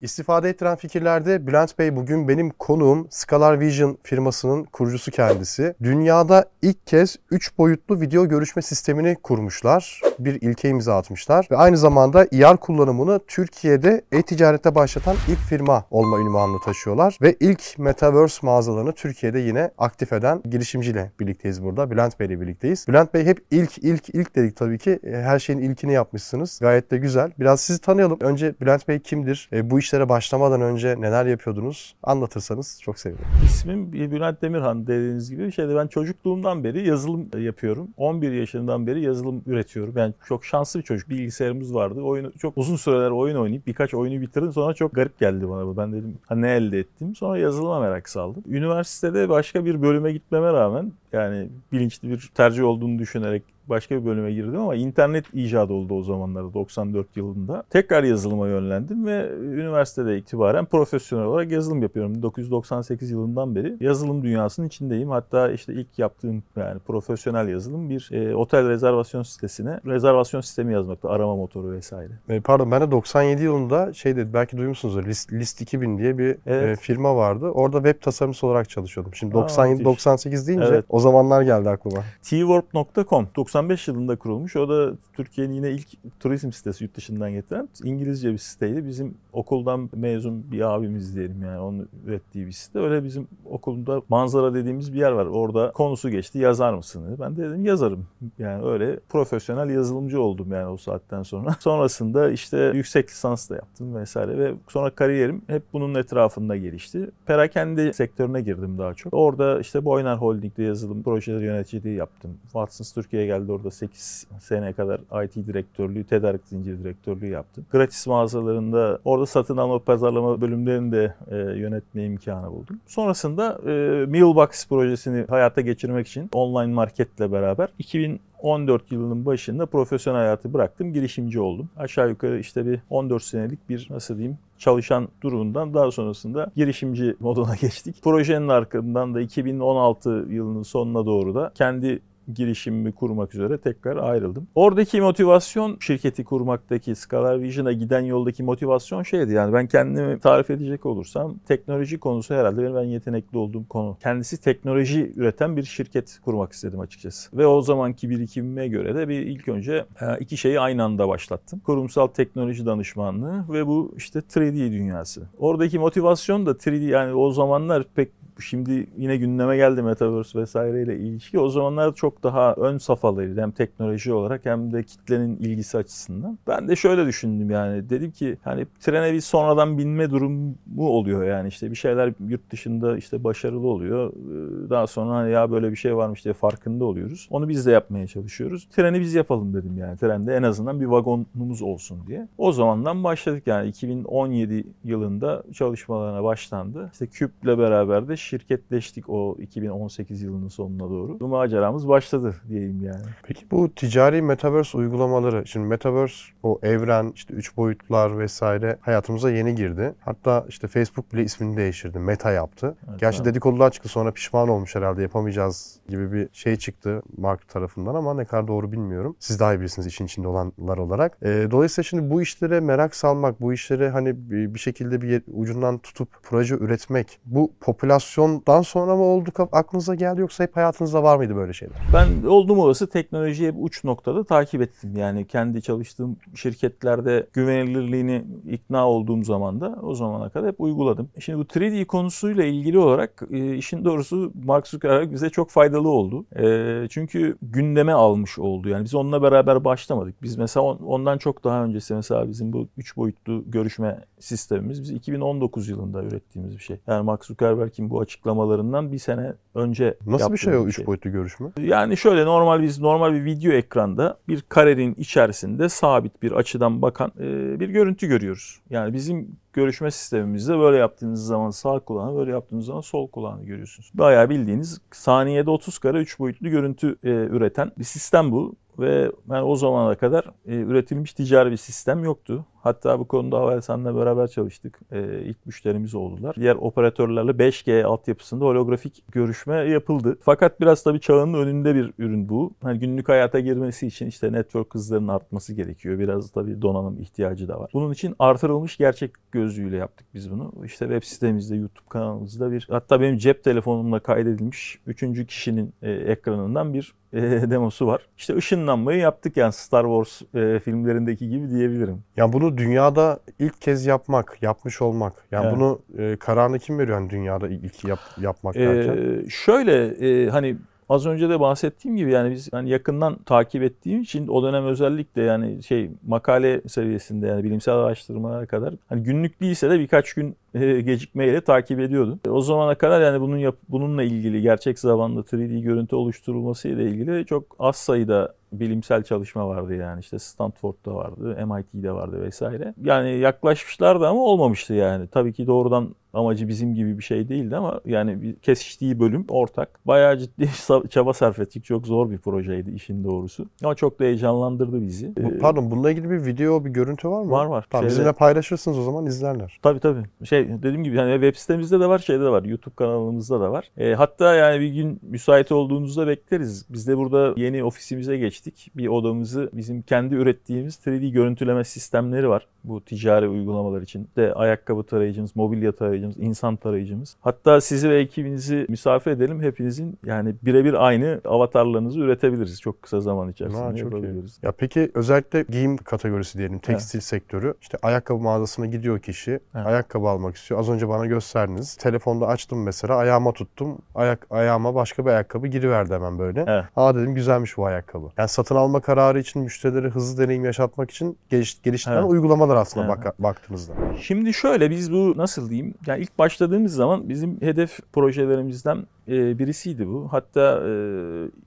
İstifade ettiren fikirlerde Bülent Bey bugün benim konuğum Scalar Vision firmasının kurucusu kendisi. Dünyada ilk kez 3 boyutlu video görüşme sistemini kurmuşlar. Bir ilke imza atmışlar ve aynı zamanda IR kullanımını Türkiye'de e-ticarette başlatan ilk firma olma ünvanını taşıyorlar. Ve ilk Metaverse mağazalarını Türkiye'de yine aktif eden girişimciyle birlikteyiz burada. Bülent Bey ile birlikteyiz. Bülent Bey hep ilk ilk ilk dedik tabii ki. E, her şeyin ilkini yapmışsınız. Gayet de güzel. Biraz sizi tanıyalım. Önce Bülent Bey kimdir? E, bu işlere başlamadan önce neler yapıyordunuz? Anlatırsanız çok sevinirim. İsmim Bülent Demirhan dediğiniz gibi. Şeyde ben çocukluğumdan beri yazılım yapıyorum. 11 yaşından beri yazılım üretiyorum. Yani çok şanslı bir çocuk. Bilgisayarımız vardı. Oyunu çok uzun süreler oyun oynayıp birkaç oyunu bitirdim. Sonra çok garip geldi bana bu. Ben dedim ha, ne elde ettim? Sonra yazılıma merak saldım. Üniversitede başka bir bölüme gitmeme rağmen yani bilinçli bir tercih olduğunu düşünerek başka bir bölüme girdim ama internet icadı oldu o zamanlarda 94 yılında. Tekrar yazılıma yönlendim ve üniversitede itibaren profesyonel olarak yazılım yapıyorum. 1998 yılından beri yazılım dünyasının içindeyim. Hatta işte ilk yaptığım yani profesyonel yazılım bir e, otel rezervasyon sitesine rezervasyon sistemi yazmakta arama motoru vesaire. E, pardon ben de 97 yılında şey dedi belki duymuşsunuzdur List, List 2000 diye bir evet. e, firma vardı. Orada web tasarımcısı olarak çalışıyordum. Şimdi 97 98 deyince evet. o zamanlar geldi aklıma. twarp.com 95 yılında kurulmuş. O da Türkiye'nin yine ilk turizm sitesi yurt dışından getiren İngilizce bir siteydi. Bizim okuldan mezun bir abimiz diyelim yani onun ürettiği bir site. Öyle bizim okulda manzara dediğimiz bir yer var. Orada konusu geçti yazar mısın dedi. Ben de dedim yazarım. Yani öyle profesyonel yazılımcı oldum yani o saatten sonra. Sonrasında işte yüksek lisans da yaptım vesaire ve sonra kariyerim hep bunun etrafında gelişti. Perakende sektörüne girdim daha çok. Orada işte Boyner Holding'de yazılım projeleri yöneticiliği yaptım. Watsons Türkiye'ye geldi orada 8 sene kadar IT direktörlüğü, tedarik zinciri direktörlüğü yaptım. Gratis mağazalarında orada satın alma pazarlama bölümlerini de e, yönetme imkanı buldum. Sonrasında e, Mailbox projesini hayata geçirmek için online marketle beraber 2000 14 yılının başında profesyonel hayatı bıraktım, girişimci oldum. Aşağı yukarı işte bir 14 senelik bir nasıl diyeyim çalışan durumundan daha sonrasında girişimci moduna geçtik. Projenin arkasından da 2016 yılının sonuna doğru da kendi girişimimi kurmak üzere tekrar ayrıldım. Oradaki motivasyon şirketi kurmaktaki Scalar Vision'a giden yoldaki motivasyon şeydi yani ben kendimi tarif edecek olursam teknoloji konusu herhalde benim en yetenekli olduğum konu. Kendisi teknoloji üreten bir şirket kurmak istedim açıkçası. Ve o zamanki birikimime göre de bir ilk önce e, iki şeyi aynı anda başlattım. Kurumsal teknoloji danışmanlığı ve bu işte 3D dünyası. Oradaki motivasyon da 3D yani o zamanlar pek şimdi yine gündeme geldi Metaverse vesaireyle ilişki. O zamanlar çok daha ön safhalıydı hem teknoloji olarak hem de kitlenin ilgisi açısından. Ben de şöyle düşündüm yani dedim ki hani trene bir sonradan binme durumu oluyor yani işte bir şeyler yurt dışında işte başarılı oluyor. Ee, daha sonra hani ya böyle bir şey varmış diye farkında oluyoruz. Onu biz de yapmaya çalışıyoruz. Treni biz yapalım dedim yani. Trende en azından bir vagonumuz olsun diye. O zamandan başladık yani 2017 yılında çalışmalarına başlandı. İşte Küp'le beraber de şirketleştik o 2018 yılının sonuna doğru. Bu maceramız başladı diyeyim yani. Peki bu ticari Metaverse uygulamaları, şimdi Metaverse o evren, işte üç boyutlar vesaire hayatımıza yeni girdi. Hatta işte Facebook bile ismini değiştirdi. Meta yaptı. Evet, Gerçi evet. dedikodular çıktı sonra pişman olmuş herhalde yapamayacağız gibi bir şey çıktı Mark tarafından ama ne kadar doğru bilmiyorum. Siz daha iyi bilirsiniz işin içinde olanlar olarak. E, dolayısıyla şimdi bu işlere merak salmak, bu işleri hani bir şekilde bir ucundan tutup proje üretmek, bu popülasyon Sondan sonra mı oldu aklınıza geldi yoksa hep hayatınızda var mıydı böyle şeyler? Ben oldum olası teknolojiye uç noktada takip ettim. Yani kendi çalıştığım şirketlerde güvenilirliğini ikna olduğum zaman da o zamana kadar hep uyguladım. Şimdi bu 3D konusuyla ilgili olarak e, işin doğrusu Mark Zuckerberg bize çok faydalı oldu. E, çünkü gündeme almış oldu. Yani biz onunla beraber başlamadık. Biz mesela ondan çok daha öncesi mesela bizim bu üç boyutlu görüşme sistemimiz biz 2019 yılında ürettiğimiz bir şey. Yani Mark Zuckerberg'in bu açıklamalarından bir sene önce Nasıl bir şey o üç şey. boyutlu görüşme? Yani şöyle normal biz normal bir video ekranda bir karenin içerisinde sabit bir açıdan bakan e, bir görüntü görüyoruz. Yani bizim görüşme sistemimizde böyle yaptığınız zaman sağ kulağını, böyle yaptığınız zaman sol kulağını görüyorsunuz. Bayağı bildiğiniz saniyede 30 kare 3 boyutlu görüntü e, üreten bir sistem bu. Ve yani o zamana kadar e, üretilmiş ticari bir sistem yoktu. Hatta bu konuda Havelsan'la beraber çalıştık. Ee, ilk müşterimiz oldular. Diğer operatörlerle 5G altyapısında holografik görüşme yapıldı. Fakat biraz tabii çağının önünde bir ürün bu. Hani günlük hayata girmesi için işte network hızlarının artması gerekiyor. Biraz tabii donanım ihtiyacı da var. Bunun için artırılmış gerçek gözlüğüyle yaptık biz bunu. İşte web sitemizde, YouTube kanalımızda bir hatta benim cep telefonumla kaydedilmiş üçüncü kişinin e, ekranından bir e, demosu var. İşte ışınlanmayı yaptık yani Star Wars e, filmlerindeki gibi diyebilirim. Ya bunu dünyada ilk kez yapmak, yapmış olmak. Yani Evet. bunu e, kararını kim veriyor yani dünyada ilk yap, yapmak derken? Ee, şöyle e, hani az önce de bahsettiğim gibi yani biz hani yakından takip ettiğim için o dönem özellikle yani şey makale seviyesinde yani bilimsel araştırmalara kadar hani günlük değilse de birkaç gün e, gecikmeyle takip ediyordum. E, O zamana kadar yani bunun yap, bununla ilgili gerçek zamanlı 3D görüntü oluşturulması ile ilgili çok az sayıda bilimsel çalışma vardı yani işte Stanford'da vardı, MIT'de vardı vesaire. Yani yaklaşmışlardı ama olmamıştı yani. Tabii ki doğrudan amacı bizim gibi bir şey değildi ama yani kesiştiği bölüm ortak. Bayağı ciddi çaba sarf ettik. Çok zor bir projeydi işin doğrusu. Ama çok da heyecanlandırdı bizi. Ee, Pardon bununla ilgili bir video, bir görüntü var mı? Var, var. Tamam, Şeyde- bizimle paylaşırsınız o zaman izlerler. Tabii tabii. Şey dediğim gibi yani web sitemizde de var, şeyde de var. YouTube kanalımızda da var. E, hatta yani bir gün müsait olduğunuzda bekleriz. Biz de burada yeni ofisimize geçtik. Bir odamızı bizim kendi ürettiğimiz 3D görüntüleme sistemleri var. Bu ticari uygulamalar için. De ayakkabı tarayıcımız, mobilya tarayıcımız, insan tarayıcımız. Hatta sizi ve ekibinizi misafir edelim. Hepinizin yani birebir aynı avatarlarınızı üretebiliriz çok kısa zaman içerisinde Ha, çok iyi. yapabiliriz. Ya peki özellikle giyim kategorisi diyelim, tekstil sektörü. İşte ayakkabı mağazasına gidiyor kişi, Evet. ayakkabı almak istiyor. Az önce bana gösterdiniz. Telefonda açtım mesela, ayağıma tuttum. Ayak ayağıma başka bir ayakkabı giriverdi hemen böyle. Evet. Aa dedim güzelmiş bu ayakkabı. Yani satın alma kararı için müşterilere hızlı deneyim yaşatmak için geliş, geliştirilen Evet. uygulamalar aslında Evet. baka- baktığınızda. Şimdi şöyle biz bu nasıl diyeyim? Yani ilk başladığımız zaman bizim hedef projelerimizden e, birisiydi bu. Hatta e,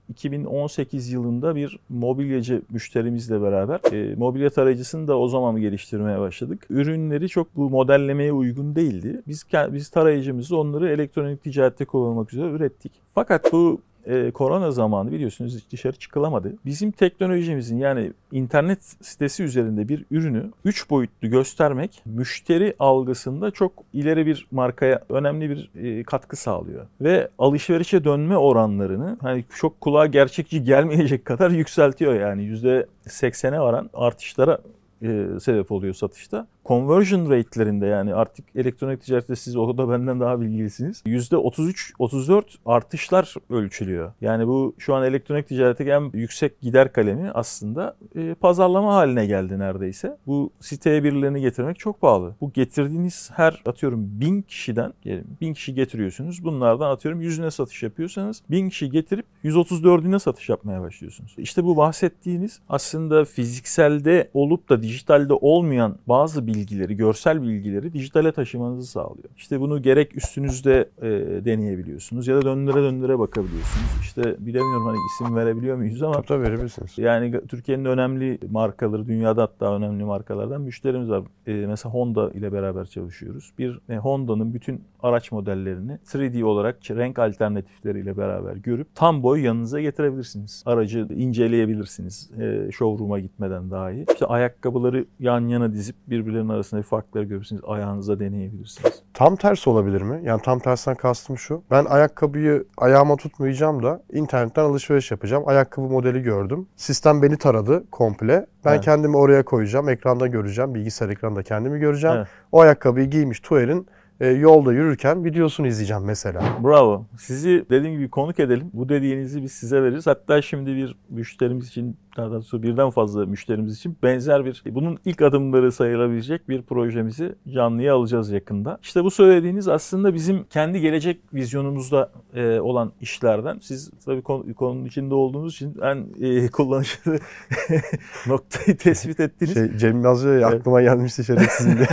2018 yılında bir mobilyacı müşterimizle beraber e, mobilya tarayıcısını da o zaman geliştirmeye başladık. Ürünleri çok bu modellemeye uygun değildi. Biz biz tarayıcımızı onları elektronik ticarette kullanmak üzere ürettik. Fakat bu e, korona zamanı biliyorsunuz dışarı çıkılamadı. Bizim teknolojimizin yani internet sitesi üzerinde bir ürünü 3 boyutlu göstermek müşteri algısında çok ileri bir markaya önemli bir e, katkı sağlıyor. Ve alışverişe dönme oranlarını hani çok kulağa gerçekçi gelmeyecek kadar yükseltiyor yani %80'e varan artışlara e, sebep oluyor satışta. Conversion rate'lerinde yani artık elektronik ticarette siz o da benden daha bilgilisiniz. %33-34 artışlar ölçülüyor. Yani bu şu an elektronik ticaretteki en yüksek gider kalemi aslında e, pazarlama haline geldi neredeyse. Bu siteye birilerini getirmek çok pahalı. Bu getirdiğiniz her atıyorum bin kişiden diyelim bin kişi getiriyorsunuz. Bunlardan atıyorum yüzüne satış yapıyorsanız bin kişi getirip 134'üne satış yapmaya başlıyorsunuz. İşte bu bahsettiğiniz aslında fizikselde olup da dijitalde olmayan bazı bilgileri, görsel bilgileri dijitale taşımanızı sağlıyor. İşte bunu gerek üstünüzde e, deneyebiliyorsunuz ya da döndüre döndüre bakabiliyorsunuz. İşte bilemiyorum hani isim verebiliyor muyuz ama Tabii verebilirsiniz. yani Türkiye'nin önemli markaları, dünyada hatta önemli markalardan müşterimiz var. E, mesela Honda ile beraber çalışıyoruz. Bir e, Honda'nın bütün araç modellerini 3D olarak renk alternatifleriyle beraber görüp tam boy yanınıza getirebilirsiniz. Aracı inceleyebilirsiniz. E, showroom'a gitmeden dahi. İşte ayakkabıları yan yana dizip birbirlerinin arasında farkları görürsünüz. Ayağınıza deneyebilirsiniz. Tam tersi olabilir mi? Yani tam tersinden kastım şu. Ben ayakkabıyı ayağıma tutmayacağım da internetten alışveriş yapacağım. Ayakkabı modeli gördüm. Sistem beni taradı komple. Ben Evet. kendimi oraya koyacağım. Ekranda göreceğim. Bilgisayar ekranda kendimi göreceğim. Evet. O ayakkabıyı giymiş Tuğer'in e, yolda yürürken videosunu izleyeceğim mesela. Bravo. Sizi dediğim gibi konuk edelim. Bu dediğinizi biz size veririz. Hatta şimdi bir müşterimiz için daha doğrusu birden fazla müşterimiz için benzer bir bunun ilk adımları sayılabilecek bir projemizi canlıya alacağız yakında. İşte bu söylediğiniz aslında bizim kendi gelecek vizyonumuzda e, olan işlerden. Siz tabii konu- konunun içinde olduğunuz için en e, kullanışlı noktayı tespit ettiniz. Şey, Cem yazıyor ya Evet. aklıma gelmişti şerefsizim diye.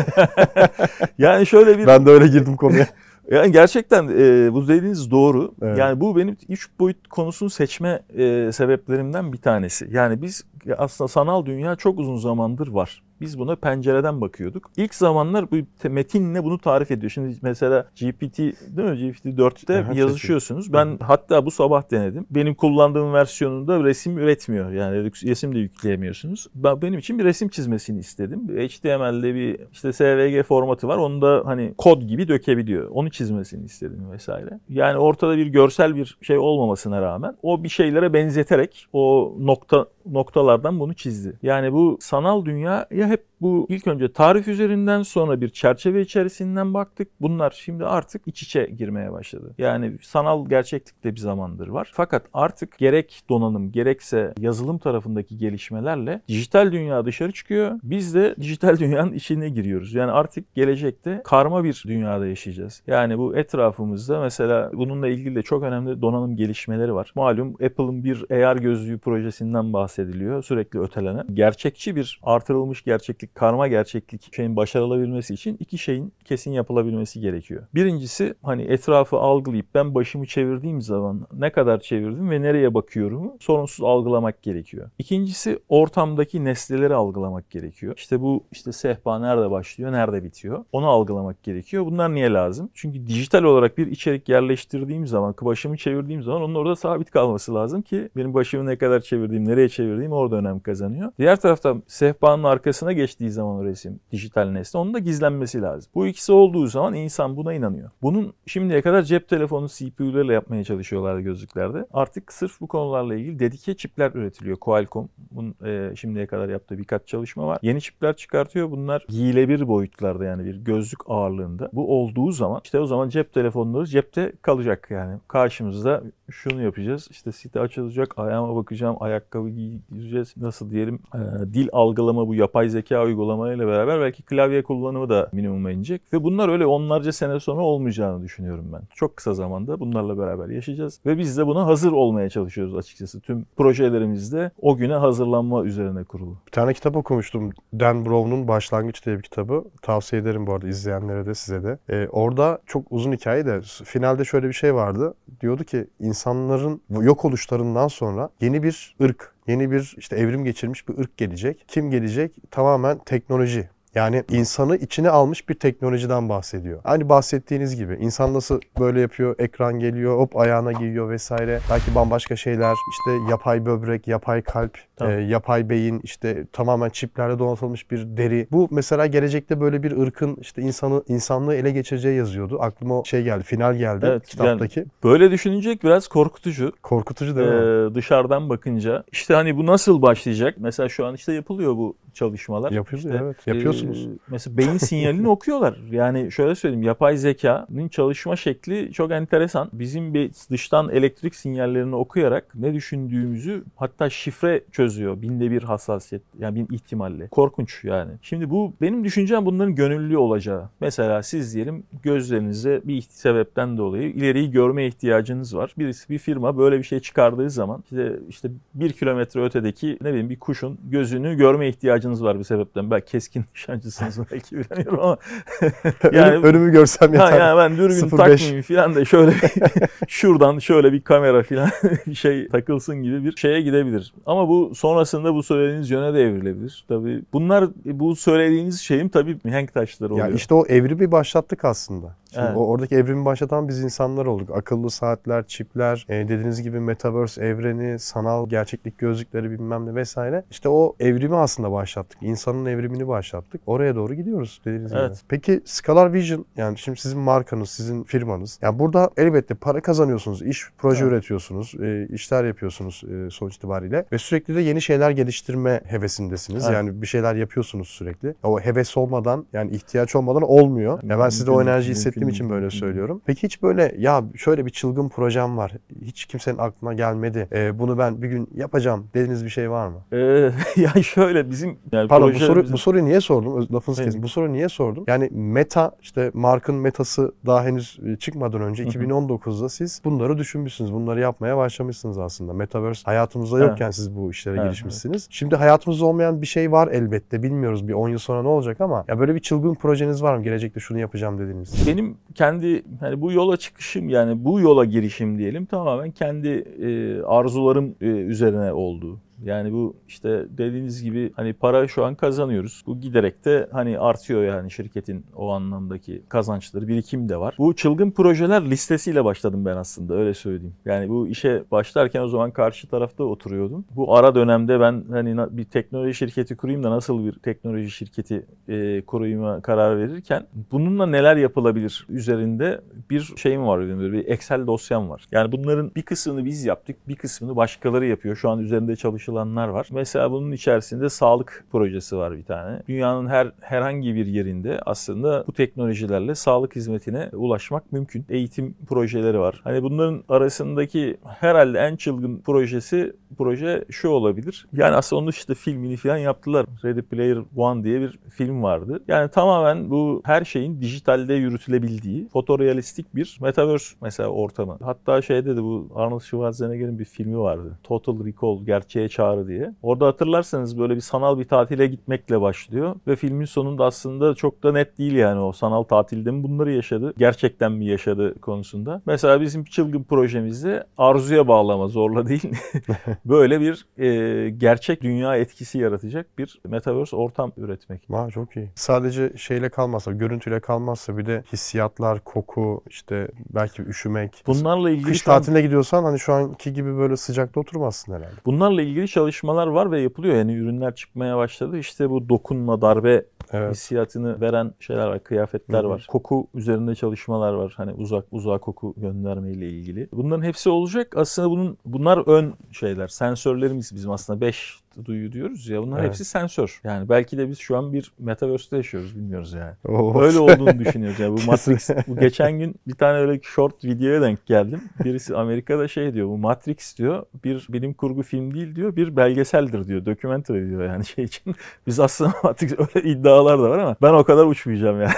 yani şöyle bir ben de öyle girdim konuya. Yani gerçekten e, bu dediğiniz doğru. Evet. Yani bu benim üç boyut konusunu seçme e, sebeplerimden bir tanesi. Yani biz aslında sanal dünya çok uzun zamandır var. Biz buna pencereden bakıyorduk. İlk zamanlar bu metinle bunu tarif ediyor. Şimdi mesela GPT değil mi? GPT 4'te Aha, yazışıyorsunuz. Ben hatta bu sabah denedim. Benim kullandığım versiyonunda resim üretmiyor. Yani resim de yükleyemiyorsunuz. Ben, benim için bir resim çizmesini istedim. HTML'de bir işte SVG formatı var. Onu da hani kod gibi dökebiliyor. Onu çizmesini istedim vesaire. Yani ortada bir görsel bir şey olmamasına rağmen o bir şeylere benzeterek o nokta noktalardan bunu çizdi. Yani bu sanal dünya ya hep bu ilk önce tarif üzerinden sonra bir çerçeve içerisinden baktık. Bunlar şimdi artık iç içe girmeye başladı. Yani sanal gerçeklikte bir zamandır var. Fakat artık gerek donanım gerekse yazılım tarafındaki gelişmelerle dijital dünya dışarı çıkıyor. Biz de dijital dünyanın içine giriyoruz. Yani artık gelecekte karma bir dünyada yaşayacağız. Yani bu etrafımızda mesela bununla ilgili de çok önemli donanım gelişmeleri var. Malum Apple'ın bir AR gözlüğü projesinden bahsediliyor. Sürekli ötelenen. Gerçekçi bir artırılmış gerçeklik, karma gerçeklik şeyin başarılabilmesi için iki şeyin kesin yapılabilmesi gerekiyor. Birincisi hani etrafı algılayıp ben başımı çevirdiğim zaman ne kadar çevirdim ve nereye bakıyorum sorunsuz algılamak gerekiyor. İkincisi ortamdaki nesneleri algılamak gerekiyor. İşte bu işte sehpa nerede başlıyor, nerede bitiyor onu algılamak gerekiyor. Bunlar niye lazım? Çünkü dijital olarak bir içerik yerleştirdiğim zaman, başımı çevirdiğim zaman onun orada sabit kalması lazım ki benim başımı ne kadar çevirdiğim, nereye çevirdiğim orada önem kazanıyor. Diğer tarafta sehpanın arkasına geçtiği zaman o resim, dijital nesne onun da gizlenmesi lazım. Bu ikisi olduğu zaman insan buna inanıyor. Bunun şimdiye kadar cep telefonu CPU'larıyla yapmaya çalışıyorlardı gözlüklerde. Artık sırf bu konularla ilgili dedike çipler üretiliyor. Qualcomm bunun e, şimdiye kadar yaptığı birkaç çalışma var. Yeni çipler çıkartıyor. Bunlar giyilebilir boyutlarda yani bir gözlük ağırlığında. Bu olduğu zaman işte o zaman cep telefonları cepte kalacak yani. Karşımızda şunu yapacağız. İşte site açılacak, ayağıma bakacağım, ayakkabı giyeceğiz. Nasıl diyelim e, dil algılama bu yapay zeka uygulamalarıyla beraber belki klavye kullanımı da minimuma inecek. Ve bunlar öyle onlarca sene sonra olmayacağını düşünüyorum ben. Çok kısa zamanda bunlarla beraber yaşayacağız. Ve biz de buna hazır olmaya çalışıyoruz açıkçası. Tüm projelerimizde o güne hazırlanma üzerine kurulu. Bir tane kitap okumuştum. Dan Brown'un Başlangıç diye bir kitabı. Tavsiye ederim bu arada izleyenlere de size de. Ee, orada çok uzun hikaye de finalde şöyle bir şey vardı. Diyordu ki insanların yok oluşlarından sonra yeni bir ırk, yeni bir işte evrim geçirmiş bir ırk gelecek. Kim gelecek? Tamamen teknoloji. Yani insanı içine almış bir teknolojiden bahsediyor. Aynı bahsettiğiniz gibi insan nasıl böyle yapıyor, ekran geliyor, hop ayağına giyiyor vesaire. Belki bambaşka şeyler, işte yapay böbrek, yapay kalp, e, yapay beyin, işte tamamen çiplerle donatılmış bir deri. Bu mesela gelecekte böyle bir ırkın işte insanı insanlığı ele geçireceği yazıyordu. Aklıma o şey geldi, final geldi Evet, kitaptaki. Yani böyle düşünecek biraz korkutucu. Korkutucu değil mi? Ee, dışarıdan bakınca. İşte hani bu nasıl başlayacak? Mesela şu an işte yapılıyor bu çalışmalar. Yapıyoruz İşte, evet. Yapıyorsunuz. e, mesela beyin sinyalini okuyorlar. Yani şöyle söyleyeyim yapay zekanın çalışma şekli çok enteresan. Bizim bir dıştan elektrik sinyallerini okuyarak ne düşündüğümüzü hatta şifre çözüyor. Binde bir hassasiyet yani bin ihtimalle. Korkunç yani. Şimdi bu benim düşüncem bunların gönüllü olacağı. Mesela siz diyelim gözlerinize bir sebepten dolayı ileriyi görme ihtiyacınız var. Birisi bir firma böyle bir şey çıkardığı zaman işte, işte bir kilometre ötedeki ne bileyim bir kuşun gözünü görme ihtiyacınız var bir sebepten. Belki keskin nişancısınız belki bilemiyorum ama Önüm- önümü görsem Ha, yeter. yani ben dürbün 05. takmayayım falan da şöyle şuradan şöyle bir kamera falan bir şey takılsın gibi bir şeye gidebilir. Ama bu sonrasında bu söylediğiniz yöne de evrilebilir. Tabii bunlar bu söylediğiniz şeyin tabii mihenk taşları oluyor. Ya işte o evrimi başlattık aslında. Şimdi Evet. o oradaki evrimi başlatan biz insanlar olduk. Akıllı saatler, çipler, e, dediğiniz gibi metaverse evreni, sanal gerçeklik gözlükleri bilmem ne vesaire. İşte o evrimi aslında başlattık. İnsanın evrimini başlattık. Oraya doğru gidiyoruz dediğiniz gibi. Evet. Peki Scalar Vision yani şimdi sizin markanız, sizin firmanız. Yani burada elbette para kazanıyorsunuz, iş, proje Evet. üretiyorsunuz, e, işler yapıyorsunuz e, sonuç itibariyle ve sürekli de yeni şeyler geliştirme hevesindesiniz. Evet. Yani bir şeyler yapıyorsunuz sürekli. O heves olmadan yani ihtiyaç olmadan olmuyor. Ya ben sizde o enerjiyi mümkün hissettiğim için böyle söylüyorum. Peki hiç böyle ya şöyle bir çılgın projem var. Hiç kimsenin aklına gelmedi. E, bunu ben bir gün yapacağım dediğiniz bir şey var mı? Ee, yani şöyle bizim yani Pardon bu soru bizim- bu soruyu niye sordum? Lafınızı Evet. kesin. Bu soruyu niye sordum? Yani meta işte markın metası daha henüz e, çıkmadan önce Hı hı. 2019'da siz bunları düşünmüşsünüz. Bunları yapmaya başlamışsınız aslında. Metaverse hayatımızda Evet. yokken siz bu işlere Evet, girişmişsiniz. Şimdi hayatımızda olmayan bir şey var elbette. Bilmiyoruz bir 10 yıl sonra ne olacak ama ya böyle bir çılgın projeniz var mı? Gelecekte şunu yapacağım dediğiniz. benim kendi hani bu yola çıkışım yani bu yola girişim diyelim tamamen kendi e, arzularım e, üzerine oldu. Yani bu işte dediğiniz gibi hani para şu an kazanıyoruz. Bu giderek de hani artıyor yani şirketin o anlamdaki kazançları, birikim de var. Bu çılgın projeler listesiyle başladım ben aslında öyle söyleyeyim. Yani bu işe başlarken o zaman karşı tarafta oturuyordum. Bu ara dönemde ben hani bir teknoloji şirketi kurayım da nasıl bir teknoloji şirketi e, kurayıma karar verirken bununla neler yapılabilir üzerinde bir şeyim var benim bir Excel dosyam var. Yani bunların bir kısmını biz yaptık, bir kısmını başkaları yapıyor. Şu an üzerinde çalışılanlar var. Mesela bunun içerisinde sağlık projesi var bir tane. Dünyanın her herhangi bir yerinde aslında bu teknolojilerle sağlık hizmetine ulaşmak mümkün. Eğitim projeleri var. Hani bunların arasındaki herhalde en çılgın projesi proje şu olabilir. Yani aslında onun işte filmini falan yaptılar. Ready Player One diye bir film vardı. Yani tamamen bu her şeyin dijitalde yürütülebildiği fotorealistik bir metaverse mesela ortamı. Hatta şeyde de bu Arnold Schwarzenegger'in bir filmi vardı. Total Recall, Gerçeğe Çağrı diye. Orada hatırlarsanız böyle bir sanal bir tatile gitmekle başlıyor ve filmin sonunda aslında çok da net değil yani o sanal tatilde mi bunları yaşadı, gerçekten mi yaşadı konusunda. Mesela bizim çılgın projemizde arzuya bağlama zorla değil böyle bir e, gerçek dünya etkisi yaratacak bir metaverse ortam üretmek. Vay çok iyi. Sadece şeyle kalmazsa, görüntüyle kalmazsa bir de hissiyatlar, koku, işte belki üşümek. Bunlarla ilgili Kış tatiline gidiyorsan hani şu anki gibi böyle sıcakta oturmazsın herhalde. Bunlarla ilgili çalışmalar var ve yapılıyor. Yani ürünler çıkmaya başladı. İşte bu dokunma, darbe evet. hissiyatını veren şeyler var, kıyafetler Hı-hı. var. Koku üzerinde çalışmalar var. Hani uzak uzağa koku gönderme ile ilgili. Bunların hepsi olacak. Aslında bunun bunlar ön şeyler. Sensörlerimiz bizim aslında 5 duyu diyoruz ya bunların evet. hepsi sensör. Yani belki de biz şu an bir metaverse'de yaşıyoruz bilmiyoruz yani. Oo. Öyle olduğunu düşünüyoruz yani. Bu Matrix bu geçen gün bir tane öyle short videoya denk geldim. Birisi Amerika'da şey diyor bu Matrix diyor bir bilim kurgu film değil diyor bir belgeseldir diyor. Documentary diyor yani şey için. Biz aslında Matrix öyle iddialar da var ama ben o kadar uçmayacağım yani.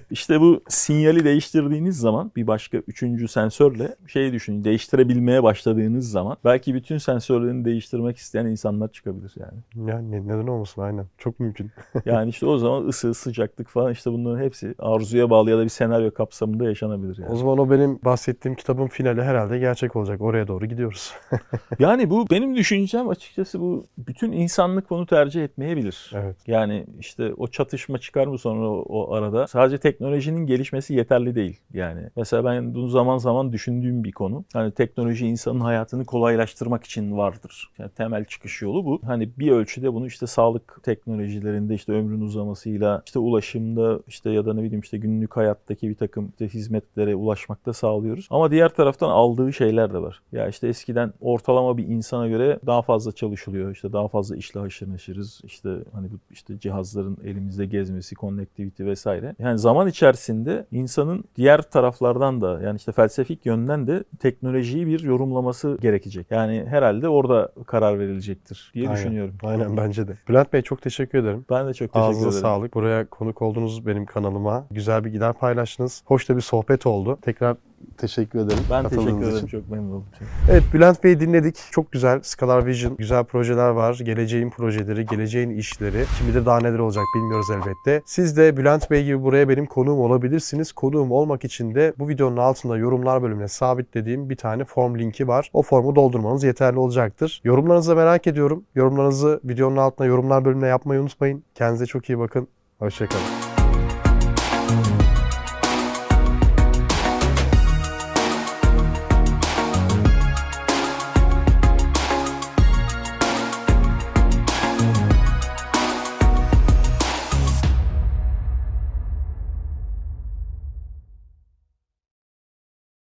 İşte bu sinyali değiştirdiğiniz zaman bir başka üçüncü sensörle şey düşünün değiştirebilmeye başladığınız zaman belki bütün sensörlerini değiştirmek isteyen insan insanlar çıkabilir yani. Yani neden olmasın aynen. Çok mümkün. yani işte o zaman ısı, sıcaklık falan işte bunların hepsi arzuya bağlı ya da bir senaryo kapsamında yaşanabilir yani. O zaman o benim bahsettiğim kitabın finali herhalde gerçek olacak. Oraya doğru gidiyoruz. yani bu benim düşüncem açıkçası bu bütün insanlık bunu tercih etmeyebilir. Evet. Yani işte o çatışma çıkar mı sonra o, o arada? Sadece teknolojinin gelişmesi yeterli değil. Yani mesela ben bunu zaman zaman düşündüğüm bir konu. Hani teknoloji insanın hayatını kolaylaştırmak için vardır. Yani temel çıkış çıkış yolu bu. Hani bir ölçüde bunu işte sağlık teknolojilerinde işte ömrün uzamasıyla işte ulaşımda işte ya da ne bileyim işte günlük hayattaki bir takım işte hizmetlere ulaşmakta sağlıyoruz. Ama diğer taraftan aldığı şeyler de var. Ya işte eskiden ortalama bir insana göre daha fazla çalışılıyor. İşte daha fazla işle haşır neşiriz. İşte hani bu işte cihazların elimizde gezmesi, connectivity vesaire. Yani zaman içerisinde insanın diğer taraflardan da yani işte felsefik yönden de teknolojiyi bir yorumlaması gerekecek. Yani herhalde orada karar verilecek gelecektir diye Aynen. düşünüyorum. Aynen bence de. Bülent Bey çok teşekkür ederim. Ben de çok teşekkür Ağzına ederim. sağlık. Buraya konuk oldunuz benim kanalıma. Güzel bir gider paylaştınız. Hoş da bir sohbet oldu. Tekrar teşekkür ederim. Ben teşekkür ederim. Için. Çok memnun oldum. Evet Bülent Bey'i dinledik. Çok güzel. Scalar Vision, güzel projeler var. Geleceğin projeleri, geleceğin işleri. Şimdi de daha neler olacak bilmiyoruz elbette. Siz de Bülent Bey gibi buraya benim konuğum olabilirsiniz. Konuğum olmak için de bu videonun altında yorumlar bölümüne sabitlediğim bir tane form linki var. O formu doldurmanız yeterli olacaktır. Yorumlarınızı merak ediyorum. Yorumlarınızı videonun altına yorumlar bölümüne yapmayı unutmayın. Kendinize çok iyi bakın. Hoşçakalın.